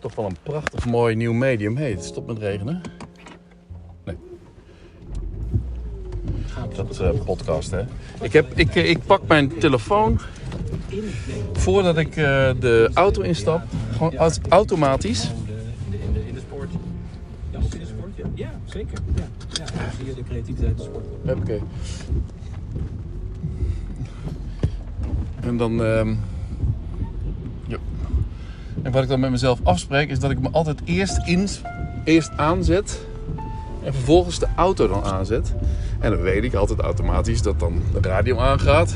toch wel een prachtig mooi nieuw medium. Hé, het stopt met regenen. Nee. Dat uh, podcast, hè. Ik, heb, ik, ik pak mijn telefoon voordat ik uh, de auto instap. Gewoon automatisch. In de sport. Ja, ook in de sport, ja. Ja, zeker. Ja, ja de creativiteit de sport. Oké. En dan... Um, wat ik dan met mezelf afspreek, is dat ik me altijd eerst, in, eerst aanzet. En vervolgens de auto dan aanzet. En dan weet ik altijd automatisch dat dan de radio aangaat.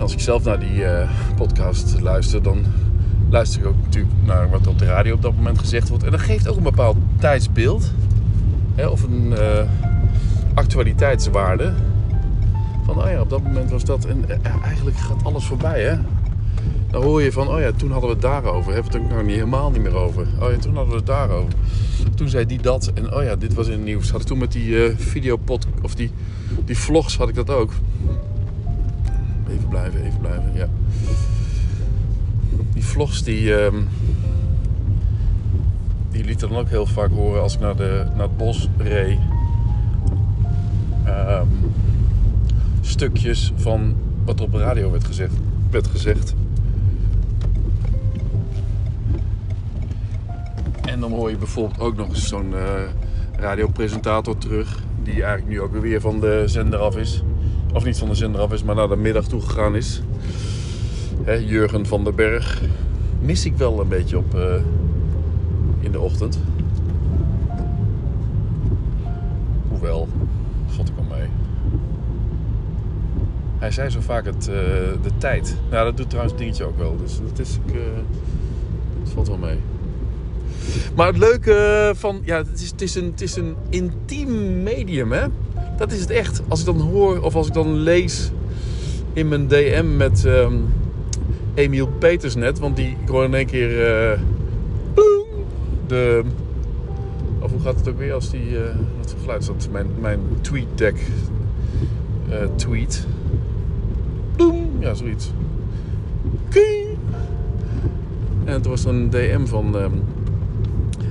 Als ik zelf naar die uh, podcast luister, dan luister ik ook natuurlijk naar wat op de radio op dat moment gezegd wordt. En dat geeft ook een bepaald tijdsbeeld. Hè, of een uh, actualiteitswaarde. Van, oh ja, op dat moment was dat. En uh, eigenlijk gaat alles voorbij, hè. Dan hoor je van, oh ja, toen hadden we het daarover. Hebben we het ook nog niet, helemaal niet meer over. Oh ja, toen hadden we het daarover. Toen zei die dat. En oh ja, dit was in het nieuws. Had ik toen met die uh, videopod, of die, die vlogs had ik dat ook. Even blijven, even blijven, ja. Die vlogs die... Um, die liet dan ook heel vaak horen als ik naar, de, naar het bos reed. Um, stukjes van wat op de radio werd gezegd. Werd gezegd. Dan hoor je bijvoorbeeld ook nog eens zo'n uh, radiopresentator terug. Die eigenlijk nu ook weer van de zender af is. Of niet van de zender af is, maar naar de middag toe gegaan is. Hè, Jurgen van den Berg. Mis ik wel een beetje op uh, in de ochtend. Hoewel, vond ik wel mee. Hij zei zo vaak het, uh, de tijd. Nou, dat doet trouwens het dingetje ook wel. Dus dat is, dat valt wel mee. Maar het leuke van, ja, het is, het is, een, het is een intiem medium, hè. Dat is het echt. Als ik dan hoor of als ik dan lees in mijn DM met um, Emiel Peters net. Want die, ik hoor in één keer uh, de... Of hoe gaat het ook weer als die... Uh, wat voor geluid is? Mijn, mijn tweet deck uh, tweet. Boom. Ja, zoiets. En het was een DM van... Um,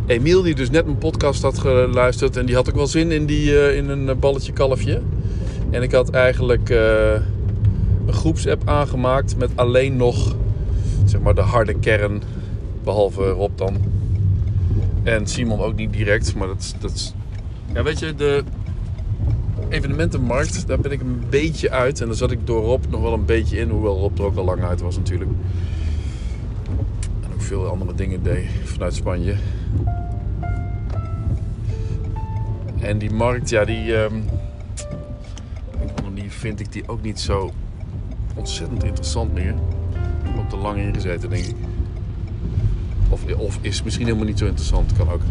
Emiel, die dus net mijn podcast had geluisterd. En die had ook wel zin in, die, uh, in een balletje kalfje. En ik had eigenlijk uh, een groepsapp aangemaakt met alleen nog zeg maar, de harde kern. Behalve Rob dan. En Simon ook niet direct. Maar dat, dat Ja, weet je, de evenementenmarkt, daar ben ik een beetje uit. En daar zat ik door Rob nog wel een beetje in. Hoewel Rob er ook al lang uit was natuurlijk. Veel andere dingen deed vanuit Spanje. En die markt, ja, die, um, die vind ik die ook niet zo ontzettend interessant meer. Ik heb er lang in gezeten, denk ik. Of, of is misschien helemaal niet zo interessant. Kan ook.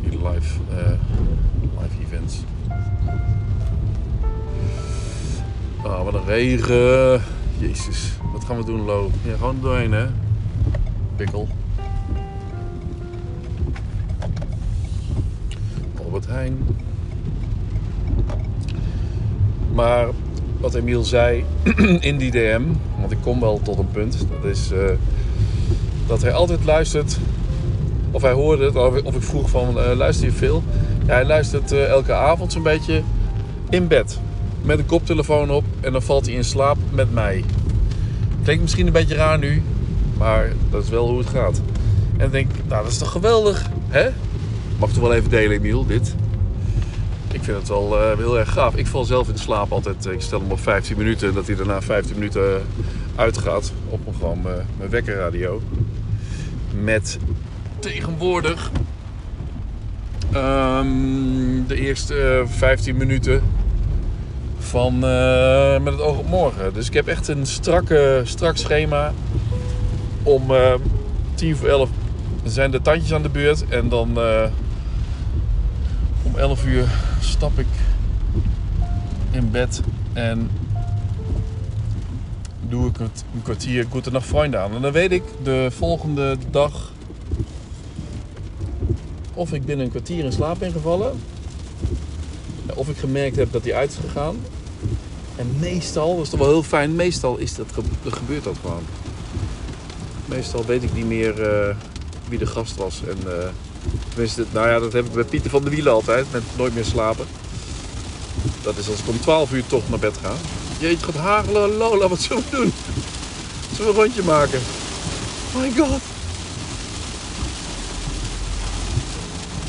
Die live, uh, live events. Ah, wat een regen. Jezus. Wat gaan we doen, Lo? Ja, gewoon doorheen, hè. Pikkel. Albert Heijn. Maar wat Emiel zei in die DM, want ik kom wel tot een punt, dat is uh, dat hij altijd luistert. Of hij hoorde het, of ik vroeg van uh, luister je veel? Ja, hij luistert uh, elke avond zo'n beetje in bed. Met een koptelefoon op en dan valt hij in slaap met mij. Klinkt misschien een beetje raar nu, maar dat is wel hoe het gaat. En dan denk ik, nou dat is toch geweldig, hè? Mag toch wel even delen, Emiel, dit? Ik vind het wel uh, heel erg gaaf. Ik val zelf in slaap altijd. Ik stel hem op 15 minuten. Dat hij daarna 15 minuten uitgaat. Op mijn, gewoon mijn, mijn wekkerradio. Met tegenwoordig um, de eerste 15 minuten van uh, met het oog op morgen. Dus ik heb echt een strakke, strak schema. Om uh, 10 voor 11 zijn de tandjes aan de beurt. En dan uh, om 11 uur stap ik in bed en doe ik het een kwartier Goede Nacht Vrienden aan. En dan weet ik de volgende dag of ik binnen een kwartier in slaap ben gevallen. Of ik gemerkt heb dat hij uit is gegaan. En meestal, dat is toch wel heel fijn, meestal is dat, gebeurt dat gewoon. Meestal weet ik niet meer eh, wie de gast was. En, eh, tenminste, nou ja, dat heb ik bij Pieter van der Wielen altijd, met Nooit meer slapen. Dat is als ik om 12 uur toch naar bed ga. Jeetje, gaat hagelen, Lola, wat zullen we doen? Zullen we een rondje maken? My god.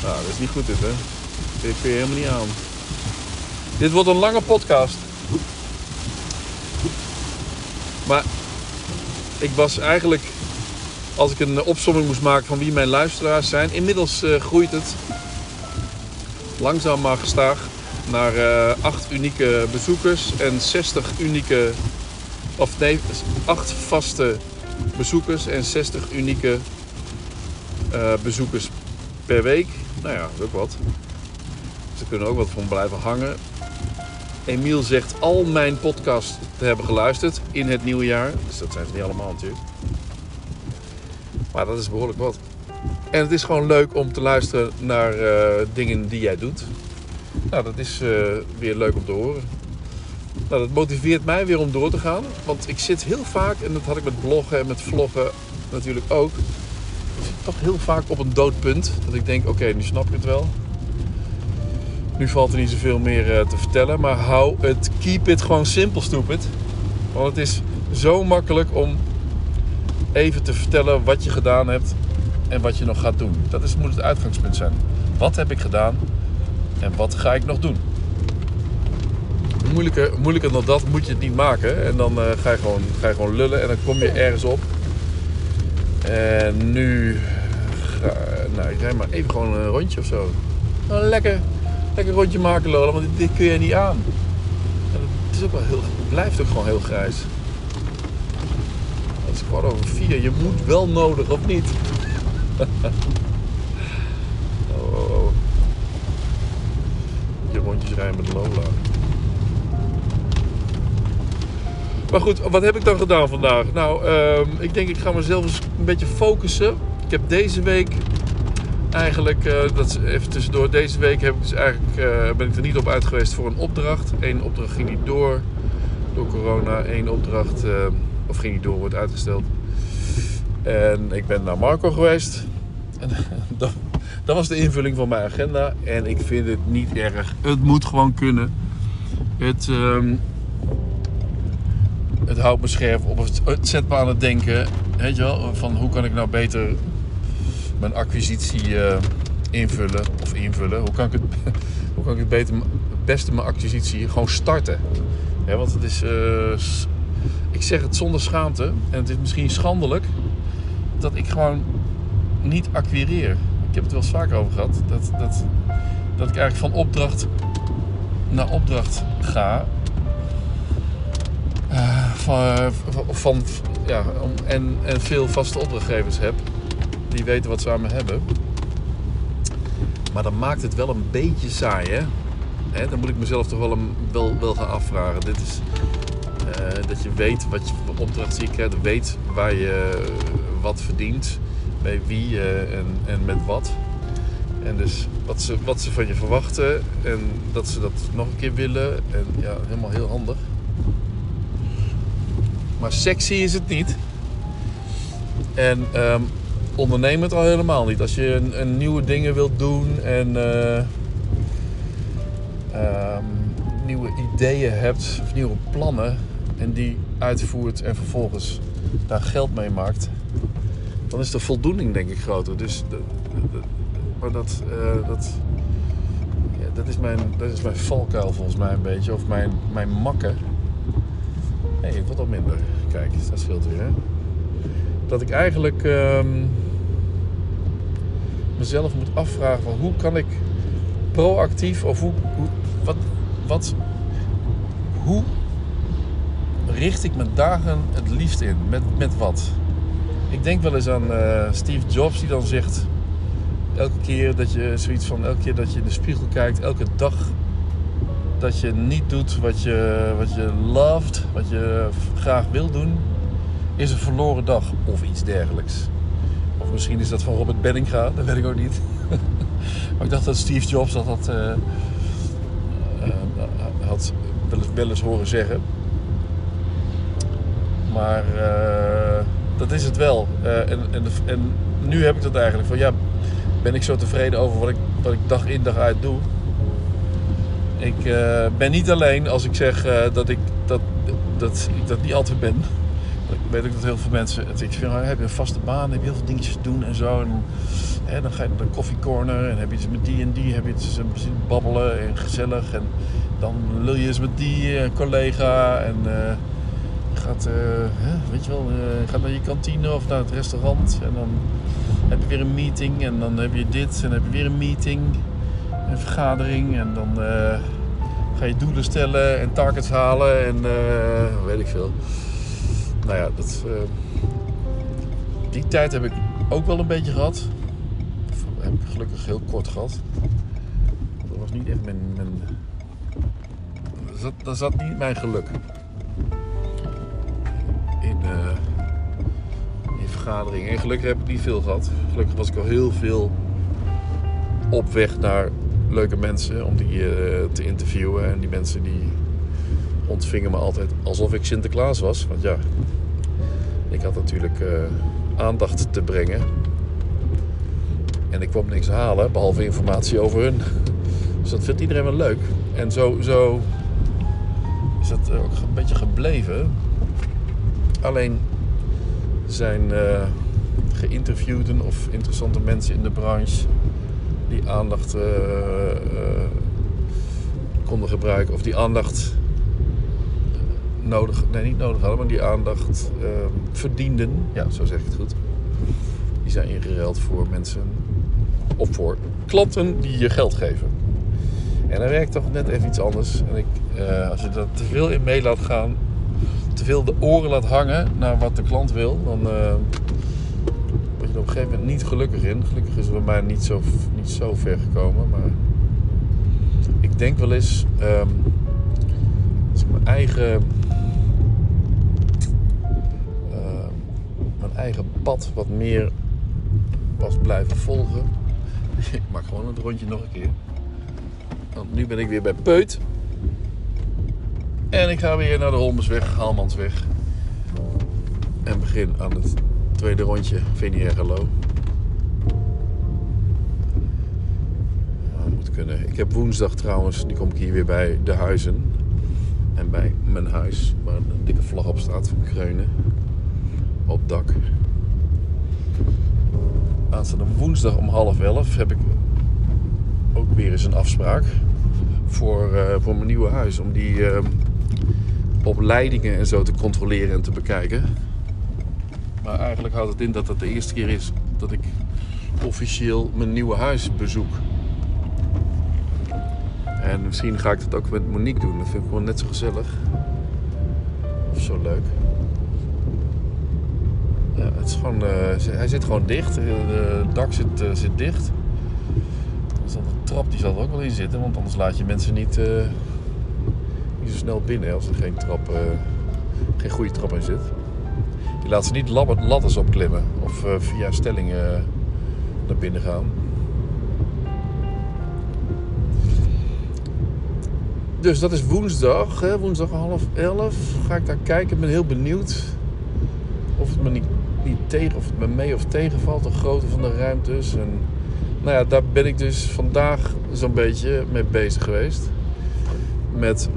Nou, dat is niet goed dit, hè? Dit kun je helemaal niet aan. Dit wordt een lange podcast. Maar ik was eigenlijk, als ik een opsomming moest maken van wie mijn luisteraars zijn, inmiddels eh, groeit het langzaam maar gestaag naar eh 8 unieke bezoekers en 60 unieke, of nee, 8 vaste bezoekers en 60 unieke eh, bezoekers per week. Nou ja, ook wat. Ze kunnen ook wat van blijven hangen. Emiel zegt al mijn podcast te hebben geluisterd in het nieuwe jaar. Dus dat zijn ze niet allemaal natuurlijk. Maar dat is behoorlijk wat. En het is gewoon leuk om te luisteren naar eh, dingen die jij doet. Nou, dat is eh, weer leuk om te horen. Nou, dat motiveert mij weer om door te gaan. Want ik zit heel vaak, en dat had ik met bloggen en met vloggen natuurlijk ook. Ik zit toch heel vaak op een doodpunt. Dat ik denk, oké, nu snap ik het wel. Nu valt er niet zoveel meer eh, te vertellen. Maar hou het, keep it gewoon simpel, stupid. Want het is zo makkelijk om even te vertellen wat je gedaan hebt en wat je nog gaat doen. Dat is, moet het uitgangspunt zijn. Wat heb ik gedaan en wat ga ik nog doen? Moeilijker, dan dat moet je het niet maken. En dan eh, ga, je gewoon, ga je gewoon lullen en dan kom je ergens op. En nu ga, nou, ik maar even gewoon een rondje of zo. Nou, lekker, lekker rondje maken, Lola, want dit, kun je niet aan. Het, is ook wel heel, het blijft ook gewoon heel grijs. Is kwart over vier. Je moet wel nodig, of niet? oh, oh, oh. Je rondjes rijden met Lola. Maar goed, wat heb ik dan gedaan vandaag? Nou, ehm, ik denk ik ga mezelf eens een beetje focussen. Ik heb deze week eigenlijk, eh, dat is even tussendoor, deze week heb ik dus eigenlijk, eh, ben ik er niet op uit geweest voor een opdracht. Eén opdracht ging niet door, door corona. Eén opdracht, eh, of ging niet door, wordt uitgesteld. En ik ben naar Marco geweest. En dat, dat was de invulling van mijn agenda. En ik vind het niet erg. Het moet gewoon kunnen. Het, ehm, het houdt me scherp op. Het, zet aan het denken. Weet je wel, van hoe kan ik nou beter mijn acquisitie eh, invullen. Of invullen. Hoe kan ik het, hoe kan ik het beter, beste mijn acquisitie gewoon starten. Ja, want het is, eh, ik zeg het zonder schaamte. En het is misschien schandelijk. Dat ik gewoon niet acquireer. Ik heb het wel eens vaker over gehad. Dat, dat, dat ik eigenlijk van opdracht naar opdracht ga. Eh, van, van, ja, en, en veel vaste opdrachtgevers heb. Die weten wat ze aan me hebben. Maar dan maakt het wel een beetje saai, hè? Hè, dan moet ik mezelf toch wel, een, wel, wel gaan afvragen. Dit is eh, dat je weet wat je voor opdracht je krijgt. Weet waar je wat verdient. Bij wie eh, en, en met wat. En dus wat ze, wat ze van je verwachten. En dat ze dat nog een keer willen. En ja, helemaal heel handig. Maar sexy is het niet. En ehm ondernemend al helemaal niet. Als je een, een nieuwe dingen wilt doen en eh, ehm, nieuwe ideeën hebt of nieuwe plannen en die uitvoert en vervolgens daar geld mee maakt, dan is de voldoening denk ik groter. Dus de- maar dat, eh, dat, ja, dat, is mijn, dat is mijn valkuil volgens mij een beetje, of mijn, mijn makken. Nee, het wordt al minder. Kijk, dat scheelt weer. Dat ik eigenlijk ehm, mezelf moet afvragen van hoe kan ik proactief of hoe, hoe wat, wat, hoe richt ik mijn dagen het liefst in? Met, met wat? Ik denk wel eens aan eh, Steve Jobs die dan zegt elke keer dat je zoiets van elke keer dat je in de spiegel kijkt, elke dag dat je niet doet wat je, wat je loved, wat je graag wil doen, is een verloren dag of iets dergelijks. Of misschien is dat van Robert Benninga, dat weet ik ook niet. maar ik dacht dat Steve Jobs dat had, eh, eh, wel eens horen zeggen. Maar eh, dat is het wel. Eh, en, en, nu heb ik dat eigenlijk van ja, ben ik zo tevreden over wat ik, ik dag in dag uit doe. Ik eh, ben niet alleen als ik zeg dat, ik, dat, dat dat niet altijd ben. Ik weet ook dat heel veel mensen ik vind, heb je een vaste baan, heb je heel veel dingetjes te doen en zo. En, hè, dan ga je naar de koffiecorner en heb je iets met die en die, heb je iets babbelen en gezellig. En dan lul je eens met die collega en gaat, hè, weet je wel, je gaat naar je kantine of naar het restaurant en dan heb je weer een meeting en dan heb je dit en dan heb je weer een meeting, een vergadering en dan uh, ga je doelen stellen en targets halen en uh, weet ik veel. Nou ja, dat, uh, die tijd heb ik ook wel een beetje gehad. Heb ik gelukkig heel kort gehad. Dat was niet echt mijn. mijn dat, zat, dat zat niet mijn geluk. In, vergaderingen. En gelukkig heb ik niet veel gehad. Gelukkig was ik al heel veel op weg naar leuke mensen om die uh, te interviewen. En die mensen die ontvingen me altijd alsof ik Sinterklaas was. Want ja, ik had natuurlijk uh, aandacht te brengen. En ik kwam niks halen, behalve informatie over hun. Dus dat vindt iedereen wel leuk. En zo, zo is dat ook een beetje gebleven. Alleen zijn uh, geïnterviewden of interessante mensen in de branche die aandacht uh, uh, konden gebruiken of die aandacht nodig, nee niet nodig hadden, maar die aandacht verdienden, ja zo zeg ik het goed. Die zijn ingeruild voor mensen of voor klanten die je geld geven. En dan werkt toch net even iets anders. En ik, als je dat te veel in mee laat gaan, te veel de oren laat hangen naar wat de klant wil, dan uh, word je er op een gegeven moment niet gelukkig in. Gelukkig is het bij mij niet zo, niet zo ver gekomen, maar ik denk wel eens um, als ik mijn eigen, uh, mijn eigen pad wat meer was blijven volgen. Ik maak gewoon het rondje nog een keer. Want nu ben ik weer bij Peut. En ik ga weer naar de Holmesweg, Haalmansweg. En begin aan het tweede rondje Venier-Gello. moet kunnen. Ik heb woensdag trouwens, die kom ik hier weer bij de huizen. En bij mijn huis, waar een dikke vlag op staat van Kreunen. Op dak. Aanstaande woensdag om half elf heb ik ook weer eens een afspraak voor, uh, voor mijn nieuwe huis. Om die uh, op leidingen en zo te controleren en te bekijken. Maar eigenlijk houdt het in dat het de eerste keer is dat ik officieel mijn nieuwe huis bezoek. En misschien ga ik dat ook met Monique doen. Dat vind ik gewoon net zo gezellig. Of zo leuk. Ja, het is gewoon, uh, hij zit gewoon dicht. Het dak zit, uh, zit dicht. Dus de trap die zal er ook wel in zitten. Want anders laat je mensen niet... Zo snel binnen als er geen trap, uh, geen goede trap in zit. Je laat ze niet ladders opklimmen of uh, via stellingen naar binnen gaan. Dus dat is woensdag, hè? woensdag half elf. Ga ik daar kijken. Ik ben heel benieuwd of het me niet, niet tegen, of het me mee of tegenvalt, de grootte van de ruimtes. En, nou ja, daar ben ik dus vandaag zo'n beetje mee bezig geweest. Met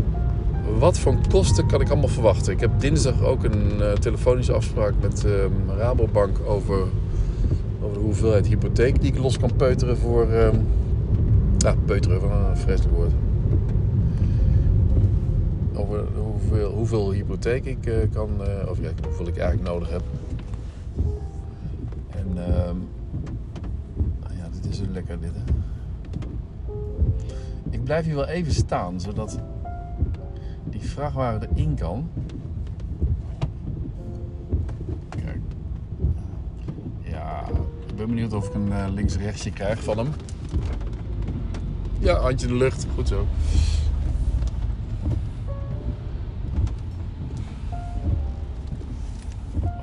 wat voor kosten kan ik allemaal verwachten? Ik heb dinsdag ook een uh, telefonische afspraak met uh, Rabobank over, over de hoeveelheid hypotheek die ik los kan peuteren voor. Uh, ja, peuteren van een vreselijk woord. Over hoeveel, hoeveel hypotheek ik eh, kan, of ja, hoeveel ik eigenlijk nodig heb. En ehm, nou ja, dit is een lekker dit hè. Ik blijf hier wel even staan, zodat die vrachtwagen erin kan. Ja, ik ben benieuwd of ik een uh, links-rechtsje krijg van hem. Ja, handje in de lucht. Goed zo.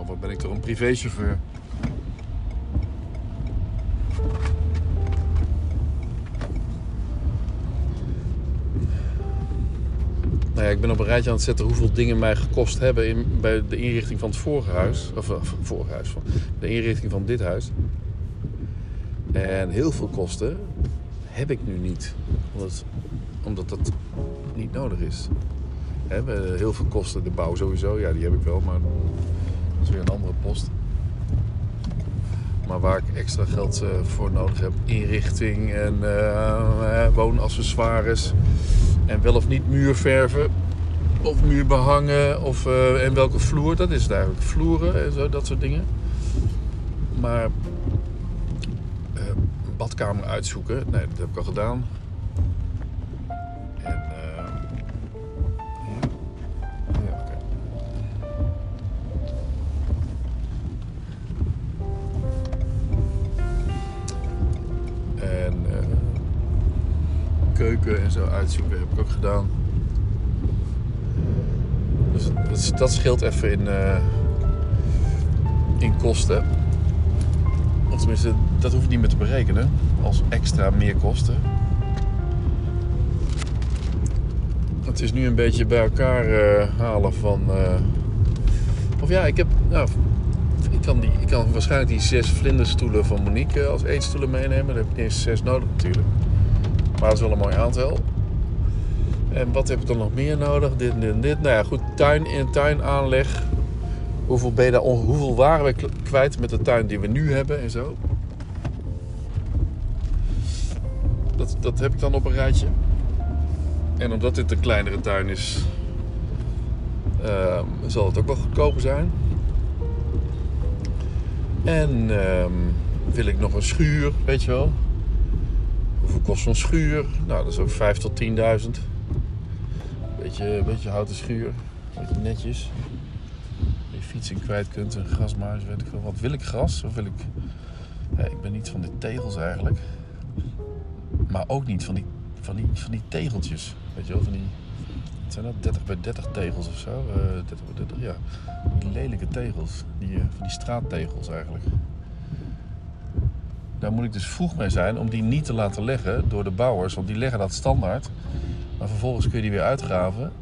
Of wat ben ik toch een privéchauffeur? Ja, ik ben op een rijtje aan het zetten hoeveel dingen mij gekost hebben in, bij de inrichting van het vorige huis. Of, of vorige huis, van de inrichting van dit huis. En heel veel kosten heb ik nu niet. Omdat, omdat dat niet nodig is. Heel veel kosten, de bouw sowieso, ja die heb ik wel, maar dat is weer een andere post. Maar waar ik extra geld eh, voor nodig heb, inrichting en eh, eh, woonaccessoires. En wel of niet muurverven of muur behangen of en welke vloer, dat is het eigenlijk. Vloeren en zo, dat soort dingen. Maar een badkamer uitzoeken, nee, dat heb ik al gedaan. En zo uitzoeken heb ik ook gedaan. Dus dat, dat scheelt even in, eh, in kosten. Of tenminste, dat hoef je niet meer te berekenen als extra meer kosten. Het is nu een beetje bij elkaar eh, halen van. eh, of ja, ik heb. Nou, ik, kan die, ik kan waarschijnlijk die zes vlinderstoelen van Monique eh, als eetstoelen meenemen. Daar heb ik eens zes nodig natuurlijk. Maar dat is wel een mooi aantal. En wat heb ik dan nog meer nodig? Dit en dit en dit. Nou ja, goed. Tuin in tuinaanleg. Hoeveel, ben daar, hoeveel waren we kwijt met de tuin die we nu hebben en zo? Dat, dat heb ik dan op een rijtje. En omdat dit een kleinere tuin is, ehm, zal het ook wel goedkoper zijn. En ehm, wil ik nog een schuur, weet je wel? Hoeveel kost zo'n schuur? Nou, dat is ook 5 tot 10.000. Beetje, beetje houten schuur. Beetje netjes. Je fiets in kwijt kunt. Een grasmaais, weet ik veel. Wat wil ik gras? Of wil ik... Ja, ik ben niet van de tegels eigenlijk. Maar ook niet van die, van die, van die tegeltjes. Weet je wel, van die... Het zijn dat 30 bij 30 tegels of zo? Eh 30 bij 30, ja. Die lelijke tegels. Die, eh, van die straattegels eigenlijk. Daar moet ik dus vroeg mee zijn om die niet te laten leggen door de bouwers. Want die leggen dat standaard. Maar vervolgens kun je die weer uitgraven.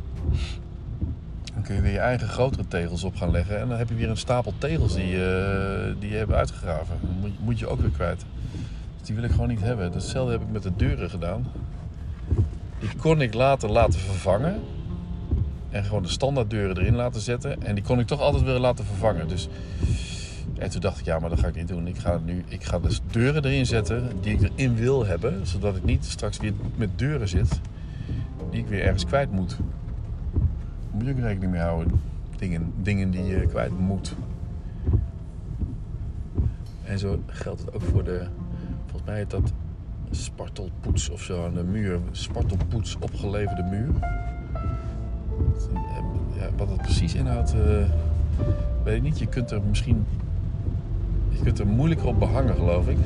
Dan kun je weer je eigen grotere tegels op gaan leggen. En dan heb je weer een stapel tegels die, je- die je hebt uitgegraven. Dan moet, je ook weer kwijt. Dus die wil ik gewoon niet hebben. Hetzelfde heb ik met de deuren gedaan. Die kon ik later laten vervangen. En gewoon de standaard deuren erin laten zetten. En die kon ik toch altijd weer laten vervangen. Dus en toen dacht ik, ja, maar dat ga ik niet doen. Ik ga nu, ik ga dus deuren erin zetten die ik erin wil hebben, zodat ik niet straks weer met deuren zit die ik weer ergens kwijt moet. Daar moet je ook rekening mee houden. Dingen, dingen die je kwijt moet. En zo geldt het ook voor de, volgens mij heet dat spartelpoets of zo aan de muur. Spartelpoets opgeleverde muur. Ja, wat het precies inhoudt, eh, weet ik niet. Je kunt er misschien je kunt er moeilijker op behangen, geloof ik.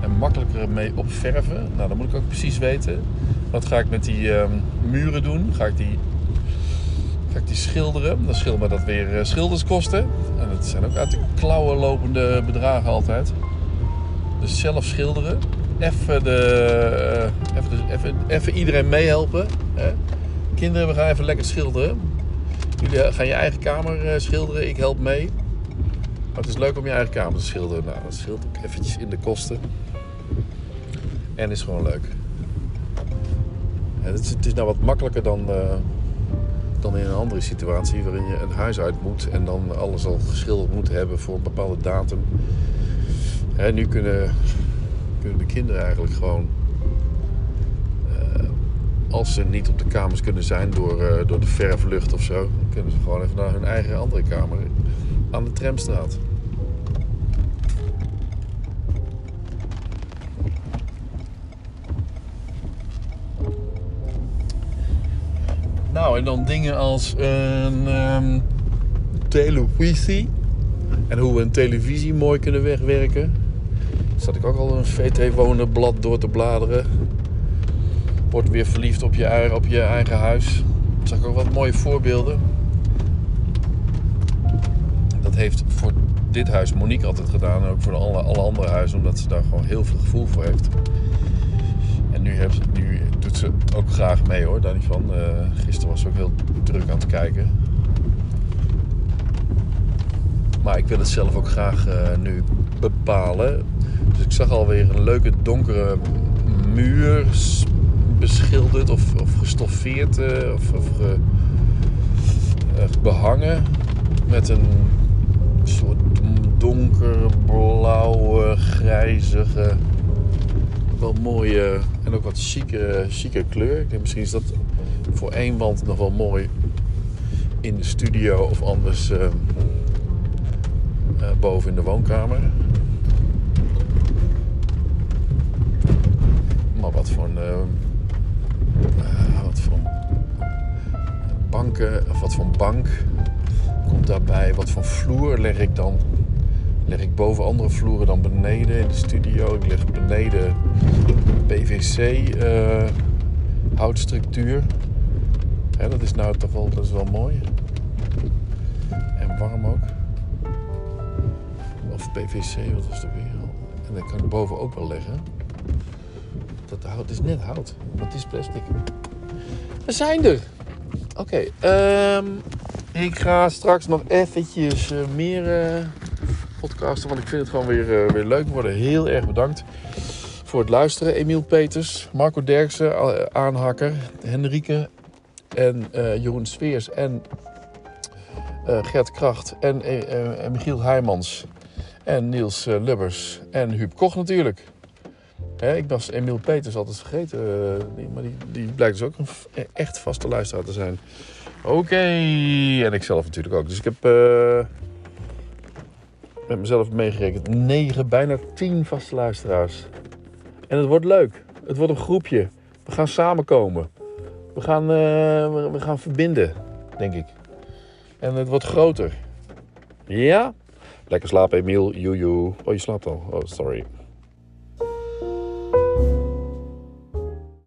En makkelijker mee opverven. Nou, dan moet ik ook precies weten. Wat ga ik met die ehm, muren doen? Ga ik die, ga ik die schilderen? Dan scheelt me dat weer eh, schilderskosten. En dat zijn ook uit de klauwen lopende bedragen altijd. Dus zelf schilderen. Even, de, eh, even, even, even iedereen meehelpen. Kinderen, we gaan even lekker schilderen. Jullie gaan je eigen kamer eh, schilderen. Ik help mee. Maar het is leuk om je eigen kamer te schilderen. Nou, dat scheelt ook eventjes in de kosten. En is gewoon leuk. Het, is, het is nou wat makkelijker dan, eh, dan in een andere situatie waarin je een huis uit moet en dan alles al geschilderd moet hebben voor een bepaalde datum. Nu kunnen, kunnen de kinderen eigenlijk gewoon, eh, als ze niet op de kamers kunnen zijn door, eh, door de verflucht of zo, kunnen ze gewoon even naar hun eigen andere kamer aan de tramstraat. En dan dingen als een ehm, televisie. En hoe we een televisie mooi kunnen wegwerken. Zat ik ook al een VT Wonen blad door te bladeren. Word weer verliefd op je, op je eigen huis. Zag ik ook wat mooie voorbeelden. Dat heeft voor dit huis Monique altijd gedaan. En ook voor alle, alle andere huizen. Omdat ze daar gewoon heel veel gevoel voor heeft. En nu, heeft, nu ze ook graag mee hoor, daar niet van. Uh, gisteren was ze ook heel druk aan het kijken. Maar ik wil het zelf ook graag uh, nu bepalen. Dus ik zag alweer een leuke donkere muur beschilderd of, of gestoffeerd uh, of, of ge, behangen met een soort donkerblauwe, grijzige, wel mooie en ook wat chique, chique kleur. Ik denk misschien is dat voor één wand nog wel mooi in de studio of anders uh, uh, boven in de woonkamer. Maar wat voor een, uh, wat voor banken of wat voor bank komt daarbij? Wat voor vloer leg ik dan? Leg ik boven andere vloeren dan beneden in de studio? Ik leg beneden PVC uh, houtstructuur. Ja, dat is nou toch wel, dat is wel mooi. En warm ook. Of PVC, wat was er weer? En dat kan ik boven ook wel leggen. Dat hout is net hout, het is plastic. We zijn er! Oké, um, ik ga straks nog eventjes uh, meer uh, podcasten, want ik vind het gewoon weer, uh, weer leuk worden. Heel erg bedankt voor het luisteren. Emiel Peters, Marco Derksen, aanhakker, Henrike en Jeroen Sveers en Gert Kracht en, Michiel Heijmans en Niels Lubbers en Huub Koch natuurlijk. Hè, ik was Emiel Peters altijd vergeten, maar die, die blijkt dus ook een echt vaste luisteraar te zijn. Oké, en ik zelf natuurlijk ook. Dus ik heb uh, met mezelf meegerekend 9, bijna 10 vaste luisteraars. En het wordt leuk. Het wordt een groepje. We gaan samenkomen. We gaan, uh, we gaan verbinden, denk ik. En het wordt groter. Ja? Lekker slapen, Emiel. Joejoe. Oh, je slaapt al. Oh, sorry.